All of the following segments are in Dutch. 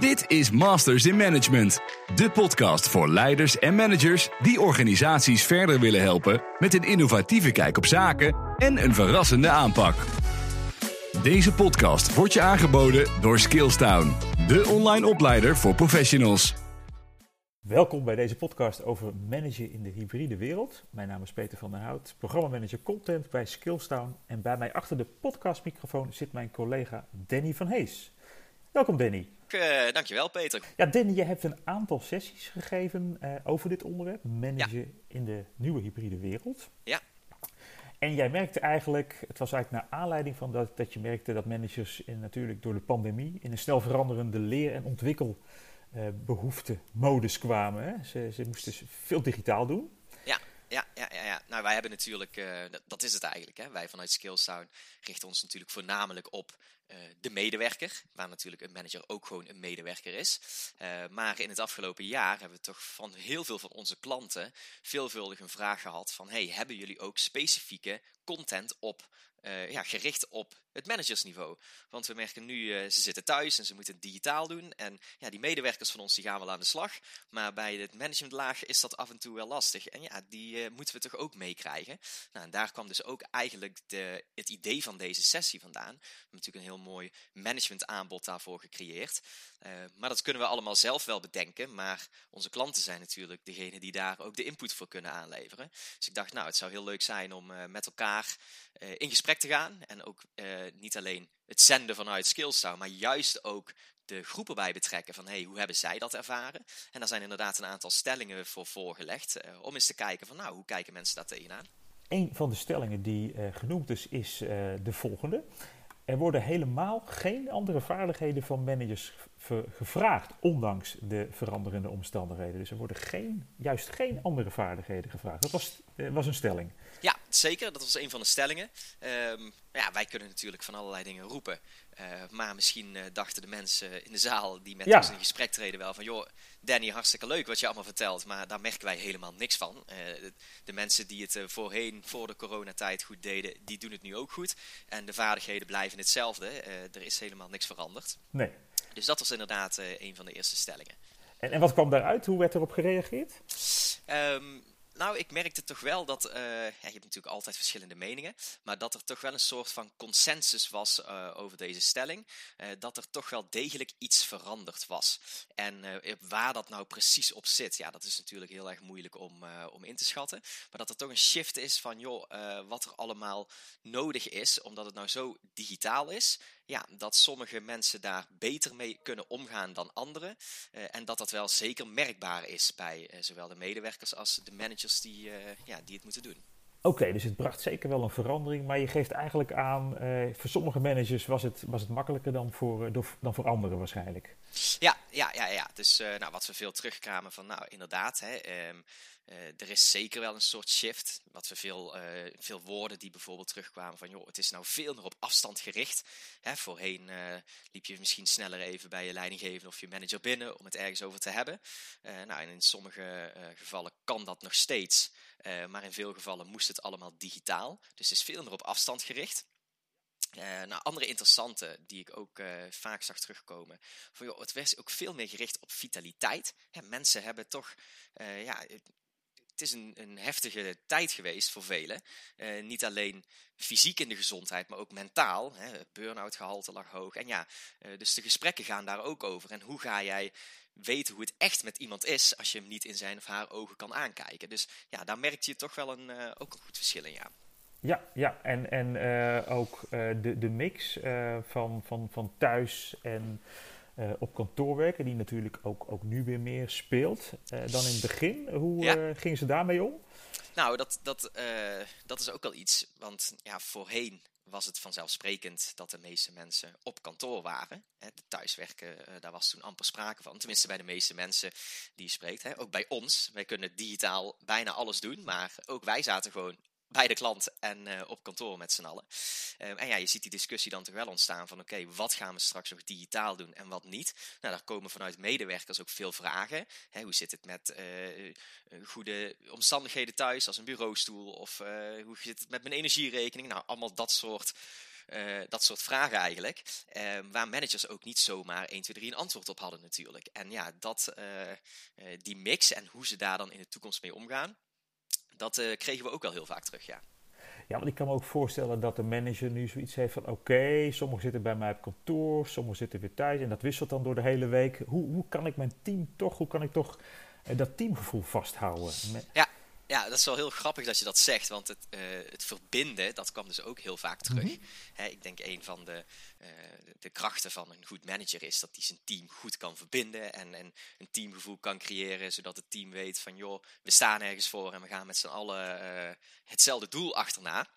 Dit is Masters in Management, de podcast voor leiders en managers die organisaties verder willen helpen met een innovatieve kijk op zaken en een verrassende aanpak. Deze podcast wordt je aangeboden door Skillstown, de online opleider voor professionals. Welkom bij deze podcast over managen in de hybride wereld. Mijn naam is Peter van der Hout, programmamanager content bij Skillstown. En bij mij achter de podcastmicrofoon zit mijn collega Danny van Hees. Welkom Danny. Uh, dankjewel Peter. Ja, Danny, je hebt een aantal sessies gegeven uh, over dit onderwerp, managen in de nieuwe hybride wereld. Ja. En jij merkte eigenlijk, het was eigenlijk naar aanleiding van dat, dat je merkte dat managers in, natuurlijk door de pandemie in een snel veranderende leer- en ontwikkelbehoefte-modus kwamen. Hè? Ze, ze moesten veel digitaal doen. Ja, ja, ja, ja. Nou, wij hebben natuurlijk, uh, dat, is het eigenlijk. Hè? Wij vanuit Skillsound richten ons natuurlijk voornamelijk op uh, de medewerker, waar natuurlijk een manager ook gewoon een medewerker is. Uh, maar in het afgelopen jaar hebben we toch van heel veel van onze klanten veelvuldig een vraag gehad van, hey, hebben jullie ook specifieke content op, ja, gericht op het managersniveau. Want we merken nu, uh, ze zitten thuis en ze moeten het digitaal doen. En ja, die medewerkers van ons die gaan wel aan de slag. Maar bij het managementlaag is dat af en toe wel lastig. En ja, die uh, moeten we toch ook meekrijgen. Nou, en daar kwam dus ook eigenlijk de, het idee van deze sessie vandaan. We hebben natuurlijk een heel mooi managementaanbod daarvoor gecreëerd. Uh, maar dat kunnen we allemaal zelf wel bedenken. Maar onze klanten zijn natuurlijk degene die daar ook de input voor kunnen aanleveren. Dus ik dacht, nou, het zou heel leuk zijn om met elkaar in gesprek te gaan. En ook niet alleen het zenden vanuit Skillstown, maar juist ook de groepen bij betrekken van hey, hoe hebben zij dat ervaren? En daar zijn inderdaad een aantal stellingen voor voorgelegd uh, om eens te kijken van nou, hoe kijken mensen daar tegenaan? Een van de stellingen die uh, genoemd is, is de volgende. Er worden helemaal geen andere vaardigheden van managers gevraagd, ondanks de veranderende omstandigheden. Dus er worden geen, juist geen andere vaardigheden gevraagd. Dat was, was een stelling. Ja, zeker. Dat was een van de stellingen. Um, ja, wij kunnen natuurlijk van allerlei dingen roepen. Uh, maar misschien uh, dachten de mensen in de zaal die met ja. ons in gesprek treden wel van... joh, Danny, hartstikke leuk wat je allemaal vertelt, maar daar merken wij helemaal niks van. Uh, de, de, mensen die het voorheen, voor de coronatijd goed deden, die doen het nu ook goed. En de vaardigheden blijven hetzelfde. er is helemaal niks veranderd. Nee. Dus dat was inderdaad een van de eerste stellingen. En, en wat kwam daaruit? Hoe werd erop gereageerd? Um, nou, ik merkte toch wel dat, uh, ja, je hebt natuurlijk altijd verschillende meningen, maar dat er toch wel een soort van consensus was uh, over deze stelling, uh, dat er toch wel degelijk iets veranderd was. En waar dat nou precies op zit, ja, dat is natuurlijk heel erg moeilijk om, om in te schatten, maar dat er toch een shift is van, joh, wat er allemaal nodig is, omdat het nou zo digitaal is, ja, dat sommige mensen daar beter mee kunnen omgaan dan anderen. Uh, en dat dat wel zeker merkbaar is bij uh, zowel de medewerkers als de managers die, uh, ja, die het moeten doen. Oké, okay, dus het bracht zeker wel een verandering, maar je geeft eigenlijk aan, voor sommige managers was het, was het makkelijker dan voor, dan voor anderen waarschijnlijk. Ja, ja, ja, ja. Dus nou, wat we veel terugkwamen van, nou inderdaad, hè, um, uh, er is zeker wel een soort shift. Wat we veel, uh, veel woorden die bijvoorbeeld terugkwamen van, joh, het is nou veel meer op afstand gericht. Hè, voorheen uh, liep je misschien sneller even bij je leidinggevende of je manager binnen om het ergens over te hebben. nou, en in sommige gevallen kan dat nog steeds. maar in veel gevallen moest het allemaal digitaal. Dus het is veel meer op afstand gericht. Uh, nou, andere interessante die ik ook vaak zag terugkomen. Van, joh, het werd ook veel meer gericht op vitaliteit. Hè, mensen hebben toch, ja, het is een, een, heftige tijd geweest voor velen. Uh, niet alleen fysiek in de gezondheid, maar ook mentaal. Burn-out gehalte lag hoog. En ja, uh, dus de gesprekken gaan daar ook over. En hoe ga jij weten hoe het echt met iemand is als je hem niet in zijn of haar ogen kan aankijken. Dus ja, daar merk je toch wel een, uh, ook een goed verschil in, ja. Ja, ja. en, en ook de, de mix van, van, van thuis en uh, op kantoor werken, die natuurlijk ook, ook nu weer meer speelt uh, dan in het begin. Hoe ja. uh, gingen ze daarmee om? Nou, dat, dat, dat is ook wel iets. Want ja, voorheen was het vanzelfsprekend dat de meeste mensen op kantoor waren. Hè, de thuiswerken, daar was toen amper sprake van. Tenminste bij de meeste mensen die je spreekt. Hè. Ook bij ons. Wij kunnen digitaal bijna alles doen. Maar ook wij zaten gewoon bij de klant en uh, op kantoor met z'n allen. Uh, en ja, je ziet die discussie dan toch wel ontstaan van oké, wat gaan we straks nog digitaal doen en wat niet? Nou, daar komen vanuit medewerkers ook veel vragen. Hè, hoe zit het met uh, goede omstandigheden thuis als een bureaustoel? Of hoe zit het met mijn energierekening? Nou, allemaal dat soort dat soort vragen eigenlijk. waar managers ook niet zomaar 1, 2, 3 een antwoord op hadden natuurlijk. En ja, dat, die mix en hoe ze daar dan in de toekomst mee omgaan, dat kregen we ook wel heel vaak terug, ja. Ja, want ik kan me ook voorstellen dat de manager nu zoiets heeft van... oké, sommigen zitten bij mij op kantoor, sommigen zitten weer thuis... en dat wisselt dan door de hele week. Hoe, hoe kan ik mijn team toch, hoe kan ik toch uh, dat teamgevoel vasthouden? Ja, ja, dat is wel heel grappig dat je dat zegt, want het, uh, het verbinden, dat kwam dus ook heel vaak terug. Mm ik denk een van de, uh, de, krachten van een goed manager is dat hij zijn team goed kan verbinden en, en een teamgevoel kan creëren, zodat het team weet van joh, we staan ergens voor en we gaan met z'n allen uh, hetzelfde doel achterna.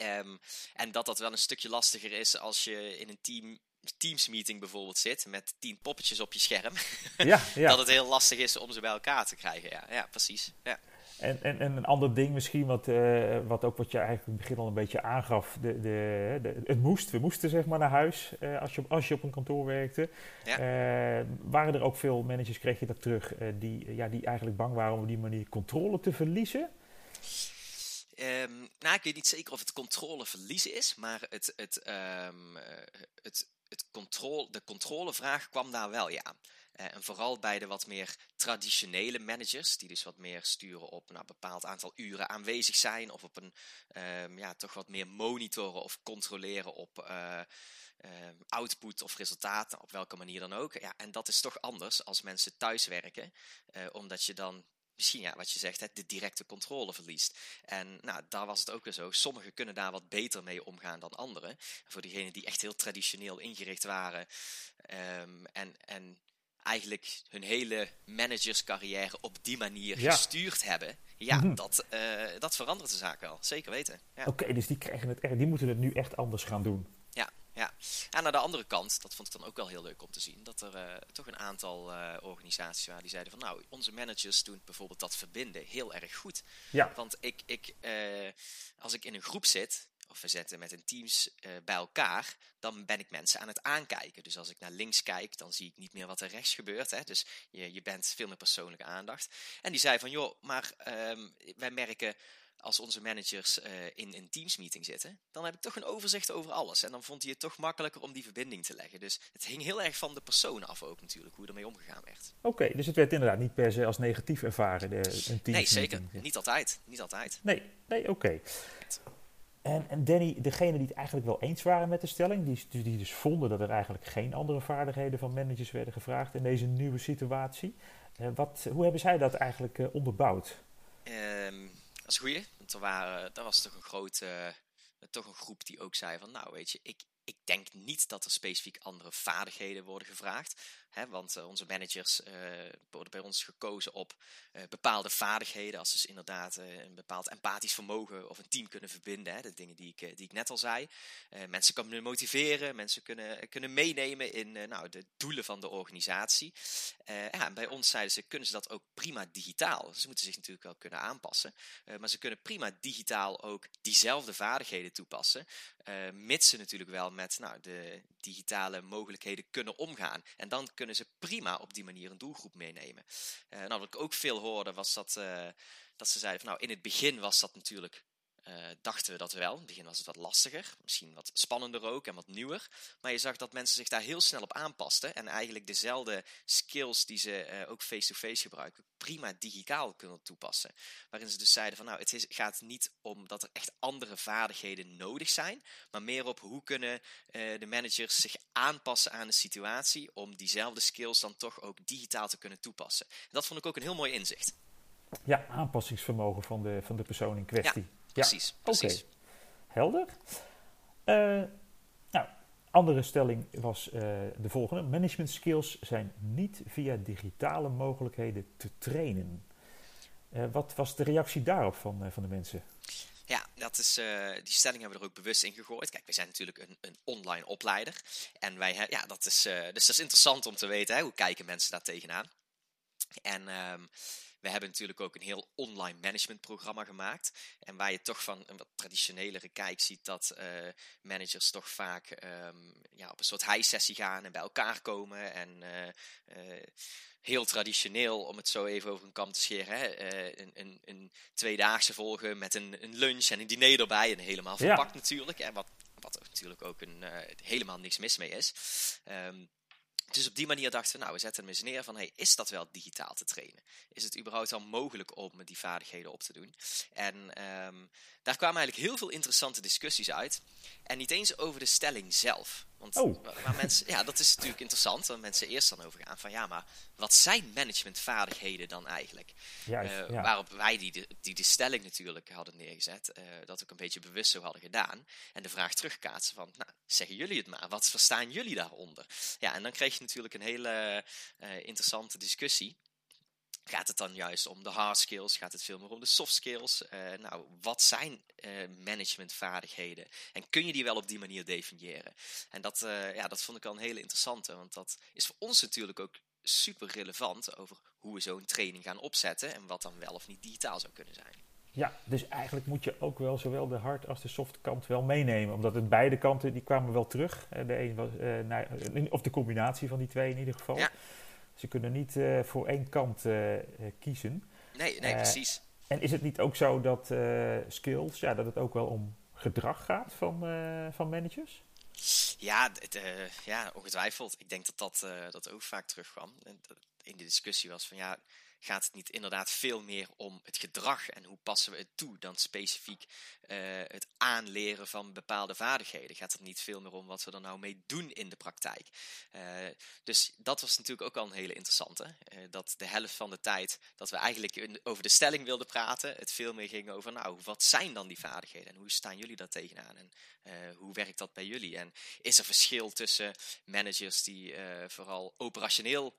Um, en dat dat wel een stukje lastiger is als je in een team Teams meeting bijvoorbeeld zit met tien poppetjes op je scherm. Ja, ja. dat het heel lastig is om ze bij elkaar te krijgen. Ja, ja precies. Ja. En, en, en, een ander ding misschien, wat, uh, wat ook wat je eigenlijk in het begin al een beetje aangaf. De, de, de het moest, we moesten zeg maar naar huis uh, als, je, als je op een kantoor werkte. Ja. Uh, waren er ook veel managers, kreeg je dat terug, die, ja, die eigenlijk bang waren om op die manier controle te verliezen? Um, nou, ik weet niet zeker of het controle verliezen is, maar het, het, um, het, het controle, de controlevraag kwam daar wel, ja. Uh, en vooral bij de wat meer traditionele managers, die dus wat meer sturen op nou, een bepaald aantal uren aanwezig zijn, of op een um, ja, toch wat meer monitoren of controleren op uh, um, output of resultaten, op welke manier dan ook. Ja, en dat is toch anders als mensen thuiswerken, uh, omdat je dan misschien ja, wat je zegt, de directe controle verliest. En nou, daar was het ook weer zo. Sommigen kunnen daar wat beter mee omgaan dan anderen. voor diegenen die echt heel traditioneel ingericht waren um, en, en eigenlijk hun hele managerscarrière op die manier gestuurd hebben. Ja, mhm. dat, uh, dat verandert de zaak wel. Zeker weten. Ja. Oké, dus die, krijgen het echt, die moeten het nu echt anders gaan doen. Ja, ja. En aan de andere kant, dat vond ik dan ook wel heel leuk om te zien, dat er uh, toch een aantal uh, organisaties waren die zeiden van nou, onze managers doen bijvoorbeeld dat verbinden heel erg goed. Ja. Want ik, ik, als ik in een groep zit, of we zetten met een teams uh, bij elkaar, dan ben ik mensen aan het aankijken. Dus als ik naar links kijk, dan zie ik niet meer wat er rechts gebeurt. Hè? Dus je, je bent veel meer persoonlijke aandacht. En die zei van, joh, maar um, wij merken als onze managers uh, in een teamsmeeting zitten, dan heb ik toch een overzicht over alles. En dan vond hij het toch makkelijker om die verbinding te leggen. Dus het hing heel erg van de persoon af ook natuurlijk, hoe ermee omgegaan werd. Oké, dus het werd inderdaad niet per se als negatief ervaren, de, een teamsmeeting. Nee, zeker. Niet altijd. Niet altijd. Nee, nee oké. Okay. En, en, Danny, degene die het eigenlijk wel eens waren met de stelling, die, die dus vonden dat er eigenlijk geen andere vaardigheden van managers werden gevraagd in deze nieuwe situatie. Uh, wat, hoe hebben zij dat eigenlijk uh, onderbouwd? Um, dat is goed. Want er, waren, er was toch een grote, toch een groep die ook zei van, nou weet je, ik, ik denk niet dat er specifiek andere vaardigheden worden gevraagd. Hè, want uh, onze managers uh, worden bij ons gekozen op uh, bepaalde vaardigheden. Als ze inderdaad een bepaald empathisch vermogen of een team kunnen verbinden. Hè, de dingen die ik, die ik net al zei. mensen kunnen motiveren, mensen kunnen, kunnen meenemen in nou, de doelen van de organisatie. ja, en bij ons zeiden ze, kunnen ze dat ook prima digitaal. Ze moeten zich natuurlijk wel kunnen aanpassen. maar ze kunnen prima digitaal ook diezelfde vaardigheden toepassen. mits ze natuurlijk wel met nou, de digitale mogelijkheden kunnen omgaan. En dan kunnen ze prima op die manier een doelgroep meenemen. Uh, nou, wat ik ook veel hoorde was dat, uh, dat ze zeiden van nou, in het begin was dat natuurlijk uh, dachten we dat wel. In het begin was het wat lastiger, misschien wat spannender ook en wat nieuwer. Maar je zag dat mensen zich daar heel snel op aanpasten en eigenlijk dezelfde skills die ze uh, ook face-to-face -face gebruiken, prima digitaal kunnen toepassen. Waarin ze dus zeiden van nou, het is, gaat niet om dat er echt andere vaardigheden nodig zijn, maar meer op hoe kunnen uh, de managers zich aanpassen aan de situatie om diezelfde skills dan toch ook digitaal te kunnen toepassen. En dat vond ik ook een heel mooi inzicht. Ja, aanpassingsvermogen van de, van de persoon in kwestie. Ja. Precies, ja. precies. Okay. Helder. Uh, nou, andere stelling was uh, de volgende. Management skills zijn niet via digitale mogelijkheden te trainen. Uh, wat was de reactie daarop van, van de mensen? Ja, dat is, die stelling hebben we er ook bewust in gegooid. Kijk, we zijn natuurlijk een, een online opleider. En wij, ja, dat is, dus dat is interessant om te weten. Hè, hoe kijken mensen daar tegenaan? En um, we hebben natuurlijk ook een heel online managementprogramma gemaakt. En waar je toch van een wat traditionelere kijk ziet dat uh, managers toch vaak um, ja, op een soort high-sessie gaan en bij elkaar komen. En uh, uh, heel traditioneel, om het zo even over een kam te scheren, hè, een, een, een tweedaagse volgen met een, een lunch en een diner erbij. En helemaal verpakt ja. natuurlijk. Hè, wat wat er natuurlijk ook een, helemaal niks mis mee is. Um, dus op die manier dachten we, nou, we zetten hem eens neer van, hey, is dat wel digitaal te trainen? Is het überhaupt al mogelijk om die vaardigheden op te doen? En um, daar kwamen eigenlijk heel veel interessante discussies uit. En niet eens over de stelling zelf. Want oh. waar mensen, ja, dat is natuurlijk interessant, waar mensen eerst dan over gaan van, ja, maar wat zijn managementvaardigheden dan eigenlijk? Juist, uh, ja. Waarop wij die, die de stelling natuurlijk hadden neergezet, uh, dat ook een beetje bewust zo hadden gedaan. En de vraag terugkaatsen van, nou, zeggen jullie het maar, wat verstaan jullie daaronder? Ja, en dan kreeg je natuurlijk een hele uh, interessante discussie. Gaat het dan juist om de hard skills? Gaat het veel meer om de soft skills? Uh, nou, wat zijn uh, managementvaardigheden? En kun je die wel op die manier definiëren? En dat, uh, ja, dat vond ik al een hele interessante, want dat is voor ons natuurlijk ook super relevant over hoe we zo'n training gaan opzetten en wat dan wel of niet digitaal zou kunnen zijn. Ja, dus eigenlijk moet je ook wel zowel de hard als de soft kant wel meenemen. Omdat het beide kanten, die kwamen wel terug. De een was, of de combinatie van die twee in ieder geval. Ja. Ze kunnen niet uh, voor één kant uh, kiezen. Nee, nee, precies. En is het niet ook zo dat skills, ja, dat het ook wel om gedrag gaat van, van managers? Ja, het, ja, ongetwijfeld. Ik denk dat dat, dat ook vaak terugkwam. In de discussie was van ja, gaat het niet inderdaad veel meer om het gedrag en hoe passen we het toe dan specifiek uh, het aanleren van bepaalde vaardigheden. Gaat het niet veel meer om wat we er nou mee doen in de praktijk. Uh, dus dat was natuurlijk ook al een hele interessante. Uh, dat de helft van de tijd dat we eigenlijk over de stelling wilden praten, het veel meer ging over nou, wat zijn dan die vaardigheden en hoe staan jullie daar tegenaan en hoe werkt dat bij jullie? En is er verschil tussen managers die vooral operationeel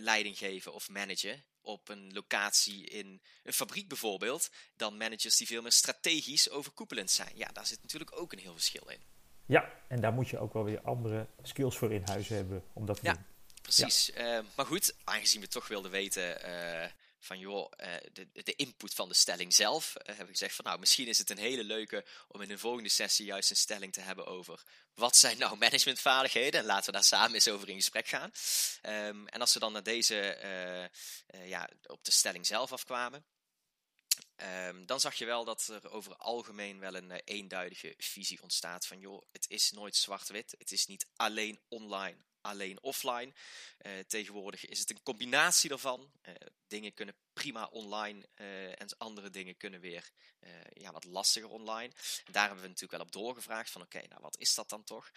leiding geven of managen op een locatie in een fabriek bijvoorbeeld, dan managers die veel meer strategisch overkoepelend zijn. Ja, daar zit natuurlijk ook een heel verschil in. Ja, en daar moet je ook wel weer andere skills voor in huis hebben om dat te ja, doen. Precies. Ja. Uh, maar goed, aangezien we toch wilden weten uh, van joh, uh, de, de input van de stelling zelf, heb ik gezegd van nou, misschien is het een hele leuke om in een volgende sessie juist een stelling te hebben over wat zijn nou managementvaardigheden? En laten we daar samen eens over in gesprek gaan. Um, en als we dan naar deze, uh, ja, op de stelling zelf afkwamen, um, dan zag je wel dat er over algemeen wel een eenduidige visie ontstaat van joh, het is nooit zwart-wit. Het is niet alleen online alleen offline. Uh, tegenwoordig is het een combinatie daarvan. Uh, dingen kunnen prima online uh, en andere dingen kunnen weer ja, wat lastiger online. En daar hebben we natuurlijk wel op doorgevraagd van oké, nou wat is dat dan toch?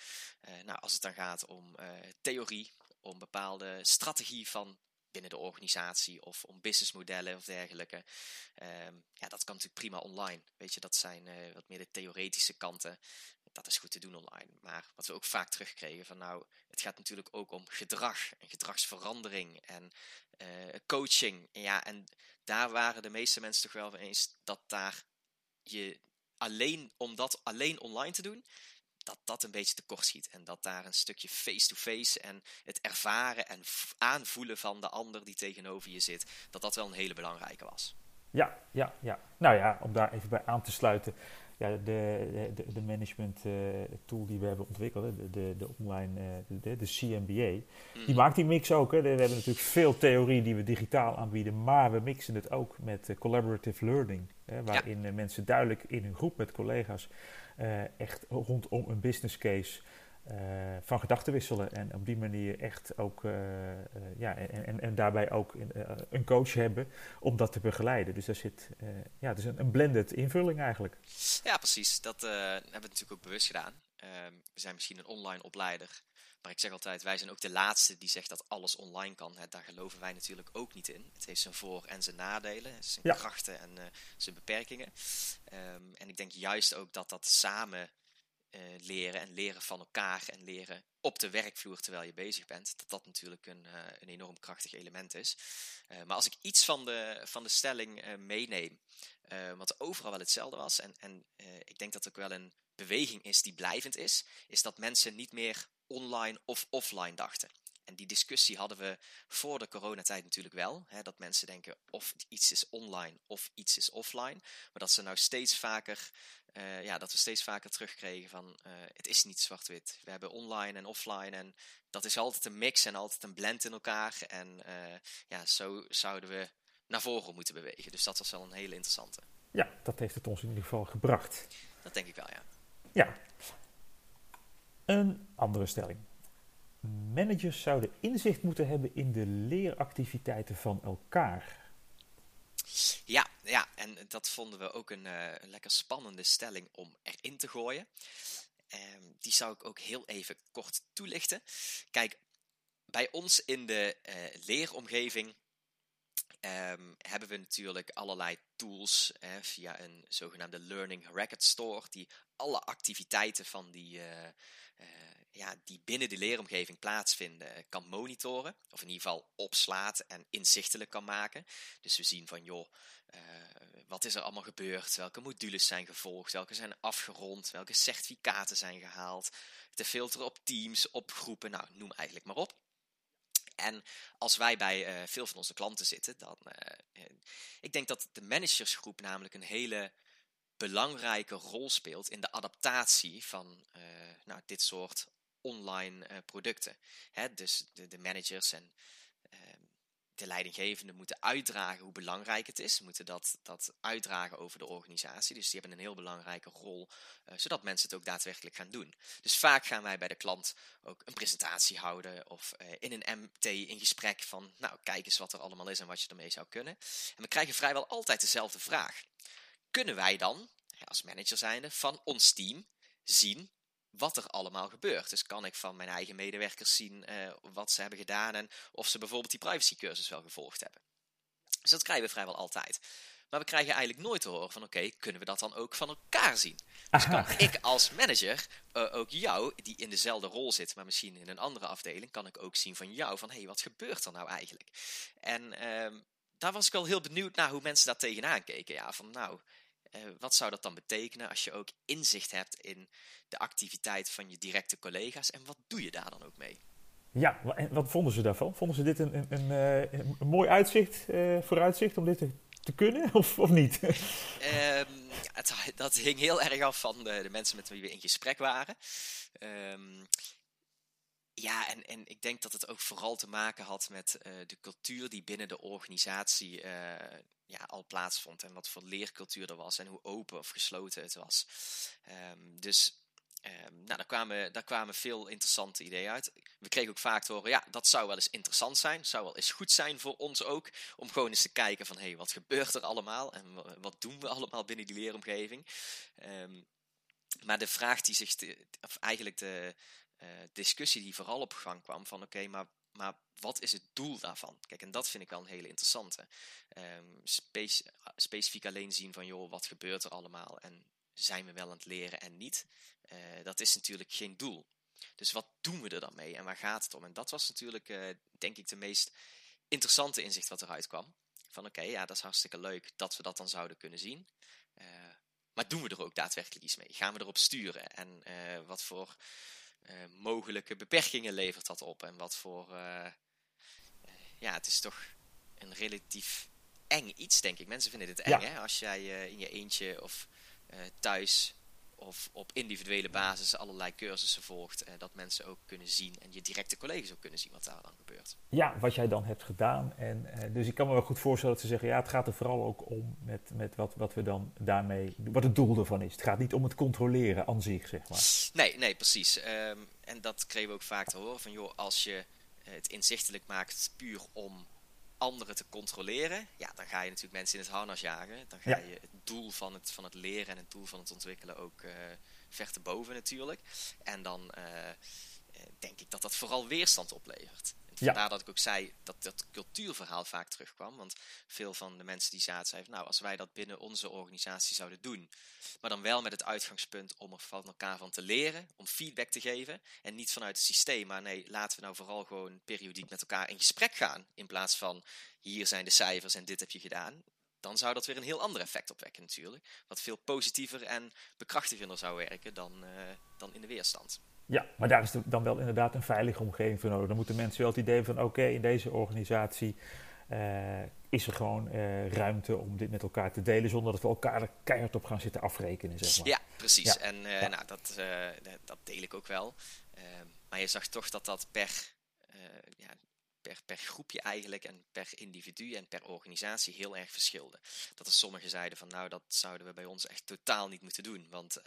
nou, als het dan gaat om theorie, om bepaalde strategie van binnen de organisatie of om businessmodellen of dergelijke. Um, ja, dat kan natuurlijk prima online. Weet je, dat zijn wat meer de theoretische kanten dat is goed te doen online. Maar wat we ook vaak terugkregen van nou, het gaat natuurlijk ook om gedrag en gedragsverandering en uh, coaching. En ja, en daar waren de meeste mensen toch wel eens dat daar je alleen, om dat alleen online te doen, dat dat een beetje tekort schiet. En dat daar een stukje face-to-face en het ervaren en aanvoelen van de ander die tegenover je zit, dat dat wel een hele belangrijke was. Ja, ja, ja. Nou ja, om daar even bij aan te sluiten ja, de, de, de management uh, tool die we hebben ontwikkeld, de, de, de online, uh, de, de CMBA, die mhm. maakt die mix ook. Hè. We hebben natuurlijk veel theorie die we digitaal aanbieden, maar we mixen het ook met uh, collaborative learning. Hè, waarin ja. mensen duidelijk in een groep met collega's echt rondom een business case uh, van gedachten wisselen. En op die manier echt ook, uh, uh, ja, en, en, en, daarbij ook een coach hebben om dat te begeleiden. Dus daar zit, ja, het is een, een, blended invulling eigenlijk. Ja, precies. Dat hebben we natuurlijk ook bewust gedaan. Ehm, we zijn misschien een online opleider. Maar ik zeg altijd, wij zijn ook de laatste die zegt dat alles online kan. Hè, daar geloven wij natuurlijk ook niet in. Het heeft zijn voor- en zijn nadelen, zijn ja. krachten en zijn beperkingen. Um, en ik denk juist ook dat dat samen uh, leren en leren van elkaar en leren op de werkvloer terwijl je bezig bent, dat dat natuurlijk een, uh, een enorm krachtig element is. Uh, maar als ik iets van de, van de stelling meeneem, wat overal wel hetzelfde was, en, en ik denk dat ook wel een beweging is die blijvend is, is dat mensen niet meer online of offline dachten. En die discussie hadden we voor de coronatijd natuurlijk wel. Hè, dat mensen denken of iets is online of iets is offline. Maar dat ze nou steeds vaker uh, ja, dat we steeds vaker terugkregen van uh, het is niet zwart-wit. We hebben online en offline en dat is altijd een mix en altijd een blend in elkaar. En uh, ja, zo zouden we naar voren moeten bewegen. Dus dat was wel een hele interessante. Ja, dat heeft het ons in ieder geval gebracht. Dat denk ik wel, ja. Ja. Een andere stelling. Managers zouden inzicht moeten hebben in de leeractiviteiten van elkaar. Ja, ja, en dat vonden we ook een, uh, lekker spannende stelling om erin te gooien. Ehm, die zou ik ook heel even kort toelichten. Kijk, bij ons in de uh, leeromgeving um, hebben we natuurlijk allerlei tools via een zogenaamde Learning Record Store, die alle activiteiten van die, uh, ja, die binnen de leeromgeving plaatsvinden kan monitoren. Of in ieder geval opslaat en inzichtelijk kan maken. Dus we zien van, joh, wat is er allemaal gebeurd? Welke modules zijn gevolgd? Welke zijn afgerond? Welke certificaten zijn gehaald? Te filteren op teams, op groepen, nou, noem eigenlijk maar op. En als wij bij uh, veel van onze klanten zitten, dan. Uh, ik denk dat de managersgroep namelijk een hele belangrijke rol speelt in de adaptatie van nou, dit soort online producten. Hè, dus de, de, managers en uh, de leidinggevenden moeten uitdragen hoe belangrijk het is. Moeten dat, dat uitdragen over de organisatie. Dus die hebben een heel belangrijke rol, uh, zodat mensen het ook daadwerkelijk gaan doen. Dus vaak gaan wij bij de klant ook een presentatie houden of in een MT in gesprek van, nou kijk eens wat er allemaal is en wat je ermee zou kunnen. En we krijgen vrijwel altijd dezelfde vraag. Kunnen wij dan, als manager zijnde, van ons team zien wat er allemaal gebeurt. Dus kan ik van mijn eigen medewerkers zien uh, wat ze hebben gedaan en of ze bijvoorbeeld die privacycursus wel gevolgd hebben. Dus dat krijgen we vrijwel altijd. Maar we krijgen eigenlijk nooit te horen van oké, okay, kunnen we dat dan ook van elkaar zien? Dus kan ik als manager uh, ook jou, die in dezelfde rol zit, maar misschien in een andere afdeling, kan ik ook zien van jou van hé, hey, wat gebeurt er nou eigenlijk? En uh, daar was ik wel heel benieuwd naar hoe mensen daar tegenaan keken. Ja, van nou, uh, wat zou dat dan betekenen als je ook inzicht hebt in de activiteit van je directe collega's en wat doe je daar dan ook mee? Ja, en wat vonden ze daarvan? Vonden ze dit een, een, een, eh, een mooi uitzicht, uh, vooruitzicht om dit te, te kunnen of, of niet? um, het, dat hing heel erg af van de, de, mensen met wie we in gesprek waren. Um, ja, en, en ik denk dat het ook vooral te maken had met uh, de cultuur die binnen de organisatie uh, ja, al plaatsvond. En wat voor leercultuur er was en hoe open of gesloten het was. Um, dus um, nou, daar, kwamen, daar kwamen veel interessante ideeën uit. We kregen ook vaak te horen, ja, dat zou wel eens interessant zijn. Zou wel eens goed zijn voor ons ook. Om gewoon eens te kijken van, hé, hey, wat gebeurt er allemaal? En wat doen we allemaal binnen die leeromgeving? Um, maar de vraag die zich, of eigenlijk de discussie die vooral op gang kwam van oké, maar, maar wat is het doel daarvan? Kijk, en dat vind ik wel een hele interessante. Speci specifiek alleen zien van joh, wat gebeurt er allemaal en zijn we wel aan het leren en niet? Uh, dat is natuurlijk geen doel. Dus wat doen we er dan mee en waar gaat het om? En dat was natuurlijk, uh, denk ik, de meest interessante inzicht wat eruit kwam. Van oké, ja, dat is hartstikke leuk dat we dat dan zouden kunnen zien. maar doen we er ook daadwerkelijk iets mee? Gaan we erop sturen? En wat voor uh, mogelijke beperkingen levert dat op? En wat voor. Uh, ja, het is toch een relatief eng iets, denk ik. Mensen vinden dit eng, ja. hè? Als jij in je eentje of thuis of op individuele basis allerlei cursussen volgt, uh, dat mensen ook kunnen zien en je directe collega's ook kunnen zien wat daar dan gebeurt. Ja, wat jij dan hebt gedaan. En, uh, dus ik kan me wel goed voorstellen dat ze zeggen, ja, het gaat er vooral ook om met, met wat, wat we dan daarmee, wat het doel ervan is. Het gaat niet om het controleren aan zich, zeg maar. Nee, nee, precies. Um, en dat kregen we ook vaak te horen van, joh, als je het inzichtelijk maakt puur om anderen te controleren, ja, dan ga je natuurlijk mensen in het harnas jagen. Dan ga ja. je het doel van het, van het leren en het doel van het ontwikkelen ook uh, ver te boven natuurlijk. En dan uh, denk ik dat dat vooral weerstand oplevert. Ja. Vandaar dat ik ook zei dat dat cultuurverhaal vaak terugkwam. Want veel van de mensen die zaten zeiden, nou als wij dat binnen onze organisatie zouden doen. Maar dan wel met het uitgangspunt om er van elkaar van te leren. Om feedback te geven. En niet vanuit het systeem. Maar nee, laten we nou vooral gewoon periodiek met elkaar in gesprek gaan. In plaats van hier zijn de cijfers en dit heb je gedaan. Dan zou dat weer een heel ander effect opwekken natuurlijk. Wat veel positiever en bekrachtigender zou werken dan, uh, dan in de weerstand. Ja, maar daar is dan wel inderdaad een veilige omgeving voor nodig. Dan moeten mensen wel het idee van: oké, in deze organisatie uh, is er gewoon uh, ruimte om dit met elkaar te delen, zonder dat we elkaar er keihard op gaan zitten afrekenen. Zeg maar. Ja, precies. Ja. En uh, ja. Nou, dat, dat deel ik ook wel. Ehm, maar je zag toch dat dat per, ja, per, per groepje eigenlijk en per individu en per organisatie heel erg verschilde. Dat er sommigen zeiden van nou, dat zouden we bij ons echt totaal niet moeten doen. Want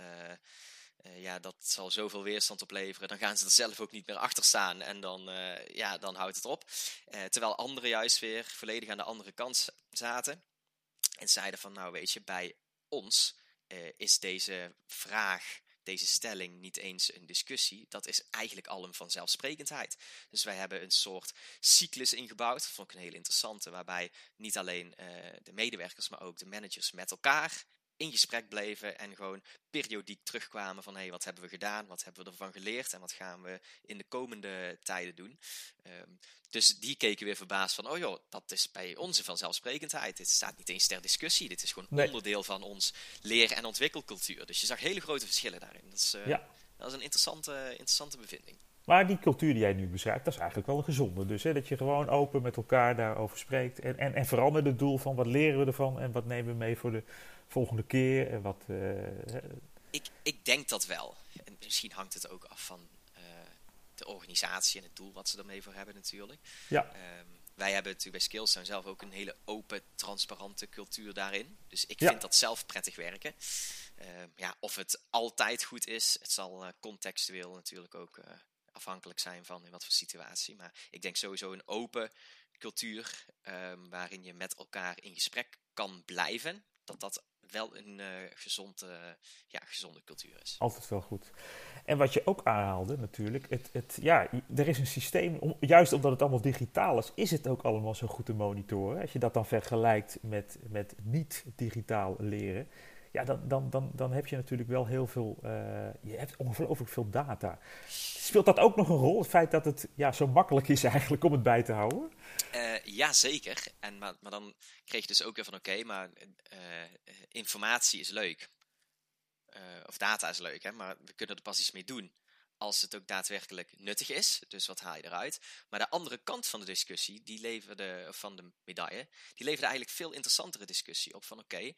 ja, dat zal zoveel weerstand opleveren. Dan gaan ze er zelf ook niet meer achter staan. En dan, ja, dan houdt het op. terwijl anderen juist weer volledig aan de andere kant zaten. En zeiden van, nou weet je, bij ons is deze vraag deze stelling niet eens een discussie. Dat is eigenlijk al een vanzelfsprekendheid. Dus wij hebben een soort cyclus ingebouwd. Dat vond ik een hele interessante. Waarbij niet alleen de medewerkers, maar ook de managers met elkaar in gesprek bleven en gewoon periodiek terugkwamen van hé, hey, wat hebben we gedaan, wat hebben we ervan geleerd en wat gaan we in de komende tijden doen. Um, dus die keken weer verbaasd van, oh joh, dat is bij onze vanzelfsprekendheid. Dit staat niet eens ter discussie, dit is gewoon onderdeel van ons leer- en ontwikkelcultuur. Dus je zag hele grote verschillen daarin. Dat is, uh, ja. dat is een interessante, interessante bevinding. Maar die cultuur die jij nu beschrijft, dat is eigenlijk wel een gezonde. Dus hè, dat je gewoon open met elkaar daarover spreekt. En, en, en vooral met het doel van wat leren we ervan en wat nemen we mee voor de volgende keer. En wat, uh, ik, ik denk dat wel. En misschien hangt het ook af van uh, de organisatie en het doel wat ze ermee voor hebben natuurlijk. Ja. Um, wij hebben natuurlijk bij Skillstone zelf ook een hele open, transparante cultuur daarin. Dus ik vind dat zelf prettig werken. Uh, ja, of het altijd goed is, het zal uh, contextueel natuurlijk ook afhankelijk zijn van in wat voor situatie. Maar ik denk sowieso een open cultuur um, waarin je met elkaar in gesprek kan blijven. Dat dat wel een uh, gezond, uh, ja, gezonde cultuur is. Altijd wel goed. En wat je ook aanhaalde natuurlijk, het, het, ja, er is een systeem, juist omdat het allemaal digitaal is, is het ook allemaal zo goed te monitoren. Als je dat dan vergelijkt met, met niet-digitaal leren, ja, dan, dan, dan, dan heb je natuurlijk wel heel veel, uh, je hebt ongelooflijk veel data. Speelt dat ook nog een rol, het feit dat het ja, zo makkelijk is eigenlijk om het bij te houden? Uh, ja, zeker. En, maar, maar dan kreeg je dus ook weer van, oké, maar uh, informatie is leuk. of data is leuk, hè, maar we kunnen er pas iets mee doen als het ook daadwerkelijk nuttig is. Dus wat haal je eruit? Maar de andere kant van de discussie, die leverde, van de medaille, die leverde eigenlijk veel interessantere discussie op. Van oké,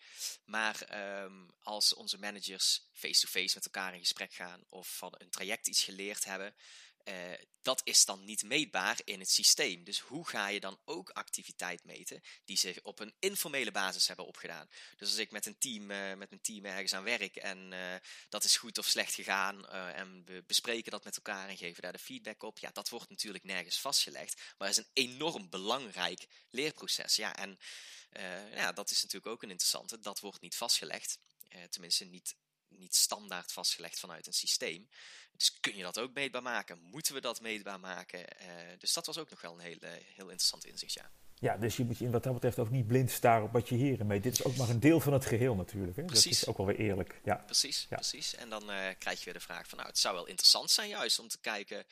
maar um, als onze managers face-to-face -face met elkaar in gesprek gaan of van een traject iets geleerd hebben, uh, dat is dan niet meetbaar in het systeem. Dus hoe ga je dan ook activiteit meten die zich op een informele basis hebben opgedaan? Dus als ik met een team, uh, met mijn team ergens aan werk en uh, dat is goed of slecht gegaan en we bespreken dat met elkaar en geven daar de feedback op, ja, dat wordt natuurlijk nergens vastgelegd, maar is een enorm belangrijk leerproces. Ja, en ja, dat is natuurlijk ook een interessante. Dat wordt niet vastgelegd, tenminste niet niet standaard vastgelegd vanuit een systeem. Dus kun je dat ook meetbaar maken? Moeten we dat meetbaar maken? Uh, dus dat was ook nog wel een heel, heel interessant inzicht, ja. Ja, dus je moet je wat dat betreft ook niet blind staren op wat je hier meet. Dit is ook maar een deel van het geheel natuurlijk. Hè? Precies. Dat is ook wel weer eerlijk. Ja. Precies, ja. precies. En dan uh, krijg je weer de vraag van, nou, het zou wel interessant zijn juist om te kijken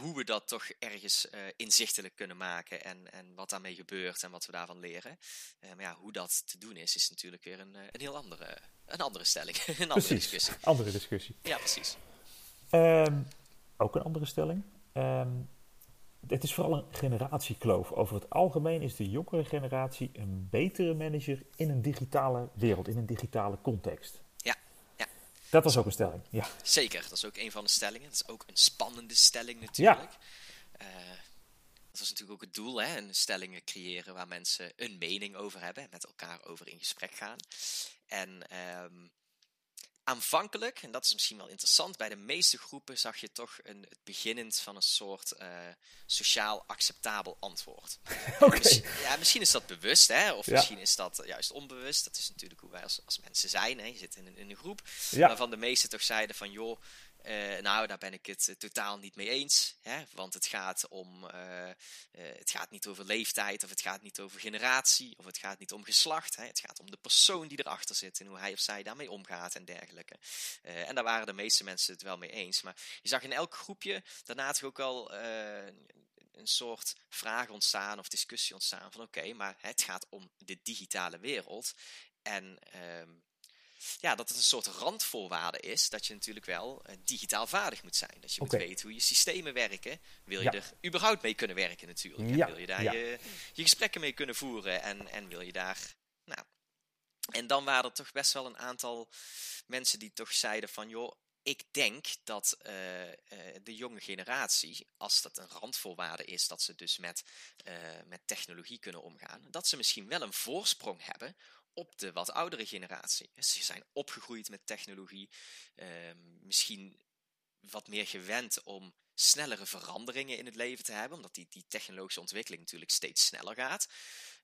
hoe we dat toch ergens uh, inzichtelijk kunnen maken en, en wat daarmee gebeurt en wat we daarvan leren. Uh, maar ja, hoe dat te doen is, is natuurlijk weer een, een heel andere, een andere stelling. een andere precies, discussie. andere discussie. Ja, precies. Um, ook een andere stelling. Um, het is vooral een generatiekloof. Over het algemeen is de jongere generatie een betere manager in een digitale wereld, in een digitale context. Dat was ook een stelling, ja. Zeker, dat is ook een van de stellingen. Dat is ook een spannende stelling natuurlijk. Ja. Uh, dat was natuurlijk ook het doel, hè? een stellingen creëren waar mensen een mening over hebben en met elkaar over in gesprek gaan. En um, aanvankelijk, en dat is misschien wel interessant, bij de meeste groepen zag je toch een, het beginnend van een soort uh, sociaal acceptabel antwoord. Okay. Misschien, ja, misschien is dat bewust, hè, of ja. misschien is dat juist onbewust. Dat is natuurlijk hoe wij als, als mensen zijn. Hè. Je zit in een, in een groep ja. waarvan de meesten toch zeiden van, joh, uh, nou, daar ben ik het uh, totaal niet mee eens. Hè? Want het gaat om. Uh, het gaat niet over leeftijd, of het gaat niet over generatie, of het gaat niet om geslacht. Hè? Het gaat om de persoon die erachter zit en hoe hij of zij daarmee omgaat en dergelijke. en daar waren de meeste mensen het wel mee eens. Maar je zag in elk groepje daarna toch ook wel een soort vraag ontstaan of discussie ontstaan van oké, maar het gaat om de digitale wereld. En ehm, ja, dat het een soort randvoorwaarde is dat je natuurlijk wel uh, digitaal vaardig moet zijn. Dat je okay. moet weten hoe je systemen werken. Wil je ja. er überhaupt mee kunnen werken natuurlijk. Ja. Wil je daar ja. je, je gesprekken mee kunnen voeren en, en wil je daar... Nou, en dan waren er toch best wel een aantal mensen die toch zeiden van... joh, ik denk dat uh, uh, de jonge generatie, als dat een randvoorwaarde is dat ze dus met, uh, met technologie kunnen omgaan, dat ze misschien wel een voorsprong hebben op de wat oudere generatie. Ze zijn opgegroeid met technologie, ehm, misschien wat meer gewend om snellere veranderingen in het leven te hebben, omdat die, die technologische ontwikkeling natuurlijk steeds sneller gaat.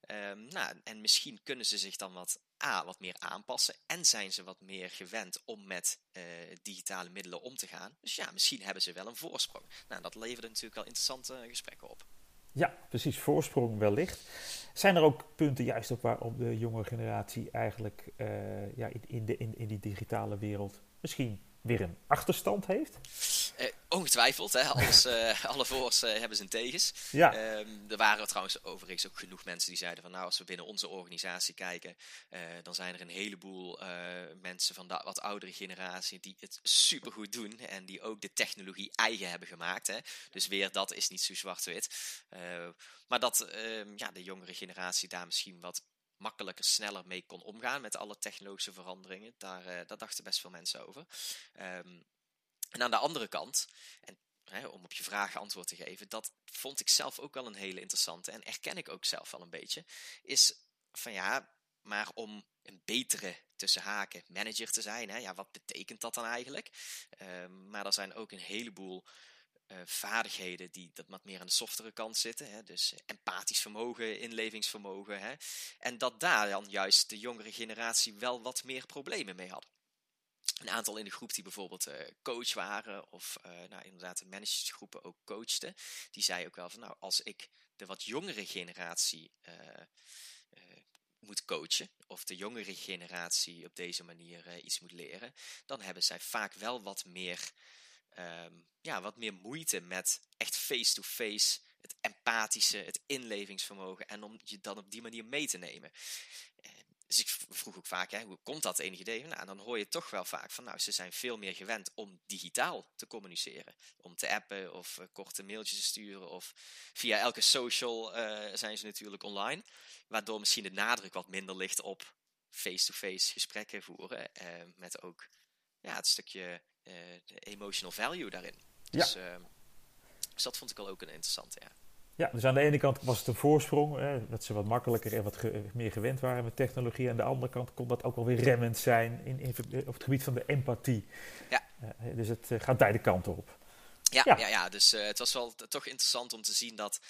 Um, nou, en misschien kunnen ze zich dan wat, A, wat meer aanpassen en zijn ze wat meer gewend om met uh, digitale middelen om te gaan. Dus ja, misschien hebben ze wel een voorsprong. Nou, dat leverde natuurlijk wel interessante gesprekken op. Ja, precies, voorsprong wellicht. Zijn er ook punten juist ook waarop de jonge generatie eigenlijk uh, ja, in, in, de, in, in die digitale wereld misschien weer een achterstand heeft? Uh, ongetwijfeld, hè? Alles, uh, alle voor's uh, hebben zijn tegens. Ja. Um, er waren trouwens overigens ook genoeg mensen die zeiden van nou, als we binnen onze organisatie kijken, dan zijn er een heleboel mensen van de wat oudere generatie die het supergoed doen en die ook de technologie eigen hebben gemaakt. Hè? Dus weer, dat is niet zo zwart-wit. maar dat ehm, ja, de jongere generatie daar misschien wat makkelijker, sneller mee kon omgaan met alle technologische veranderingen. Daar, uh, daar dachten best veel mensen over. Um, en aan de andere kant, en hè, om op je vragen antwoord te geven, dat vond ik zelf ook wel een hele interessante en erken ik ook zelf wel een beetje, is van ja, maar om een betere tussen haken manager te zijn, hè, ja, wat betekent dat dan eigenlijk? Um, maar er zijn ook een heleboel uh, vaardigheden die dat wat meer aan de softere kant zitten. Hè? Dus empathisch vermogen, inlevingsvermogen. Hè? En dat daar dan juist de jongere generatie wel wat meer problemen mee hadden. Een aantal in de groep die bijvoorbeeld uh, coach waren of uh, nou, inderdaad de managersgroepen ook coachten, die zei ook wel van nou als ik de wat jongere generatie moet coachen of de jongere generatie op deze manier iets moet leren, dan hebben zij vaak wel wat meer um, ja, wat meer moeite met echt face-to-face, het empathische, het inlevingsvermogen en om je dan op die manier mee te nemen. Ehm, dus ik vroeg ook vaak, hè, hoe komt dat enige idee? Nou, dan hoor je toch wel vaak van, nou, ze zijn veel meer gewend om digitaal te communiceren. Om te appen of uh, korte mailtjes te sturen of via elke social uh, zijn ze natuurlijk online. Waardoor misschien de nadruk wat minder ligt op face-to-face -face gesprekken voeren. Uh, met ook ja, het stukje de emotional value daarin. Dus, ja. uh, dus dat vond ik wel ook een interessante, ja. Ja, dus aan de ene kant was het een voorsprong, hè, dat ze wat makkelijker en wat ge meer gewend waren met technologie. Aan de andere kant kon dat ook wel weer remmend zijn in, in, op het gebied van de empathie. Ja. Uh, dus het gaat beide kanten op. Ja, ja. ja, ja dus het was wel toch interessant om te zien dat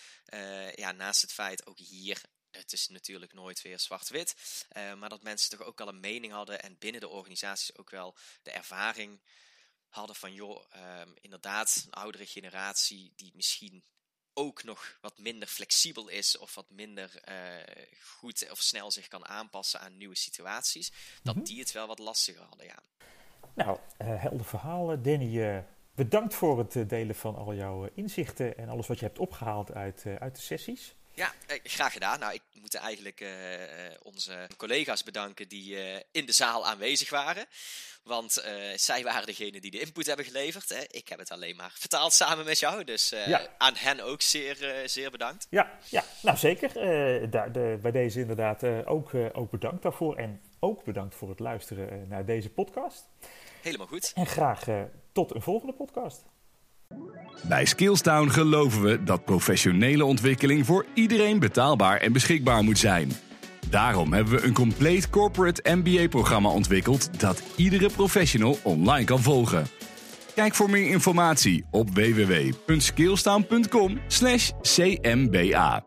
ja, naast het feit ook hier het is natuurlijk nooit weer zwart-wit. Uh, maar dat mensen toch ook wel een mening hadden en binnen de organisaties ook wel de ervaring hadden van, joh, um, inderdaad, een oudere generatie die misschien ook nog wat minder flexibel is of wat minder uh, goed of snel zich kan aanpassen aan nieuwe situaties, dat mm -hmm. die het wel wat lastiger hadden, ja. Nou, uh, helder verhaal, Danny. Uh, bedankt voor het delen van al jouw inzichten en alles wat je hebt opgehaald uit, uit de sessies. Ja, graag gedaan. Nou, ik moet eigenlijk uh, onze collega's bedanken die uh, in de zaal aanwezig waren. Want uh, zij waren degene die de input hebben geleverd. Hè. Ik heb het alleen maar vertaald samen met jou. Dus ja. aan hen ook zeer, zeer bedankt. Ja, ja nou zeker. daar, de, bij deze inderdaad ook, ook bedankt daarvoor. En ook bedankt voor het luisteren naar deze podcast. Helemaal goed. En graag tot een volgende podcast. Bij Skillstown geloven we dat professionele ontwikkeling voor iedereen betaalbaar en beschikbaar moet zijn. Daarom hebben we een compleet corporate MBA-programma ontwikkeld dat iedere professional online kan volgen. Kijk voor meer informatie op www.skillstown.com/cmba.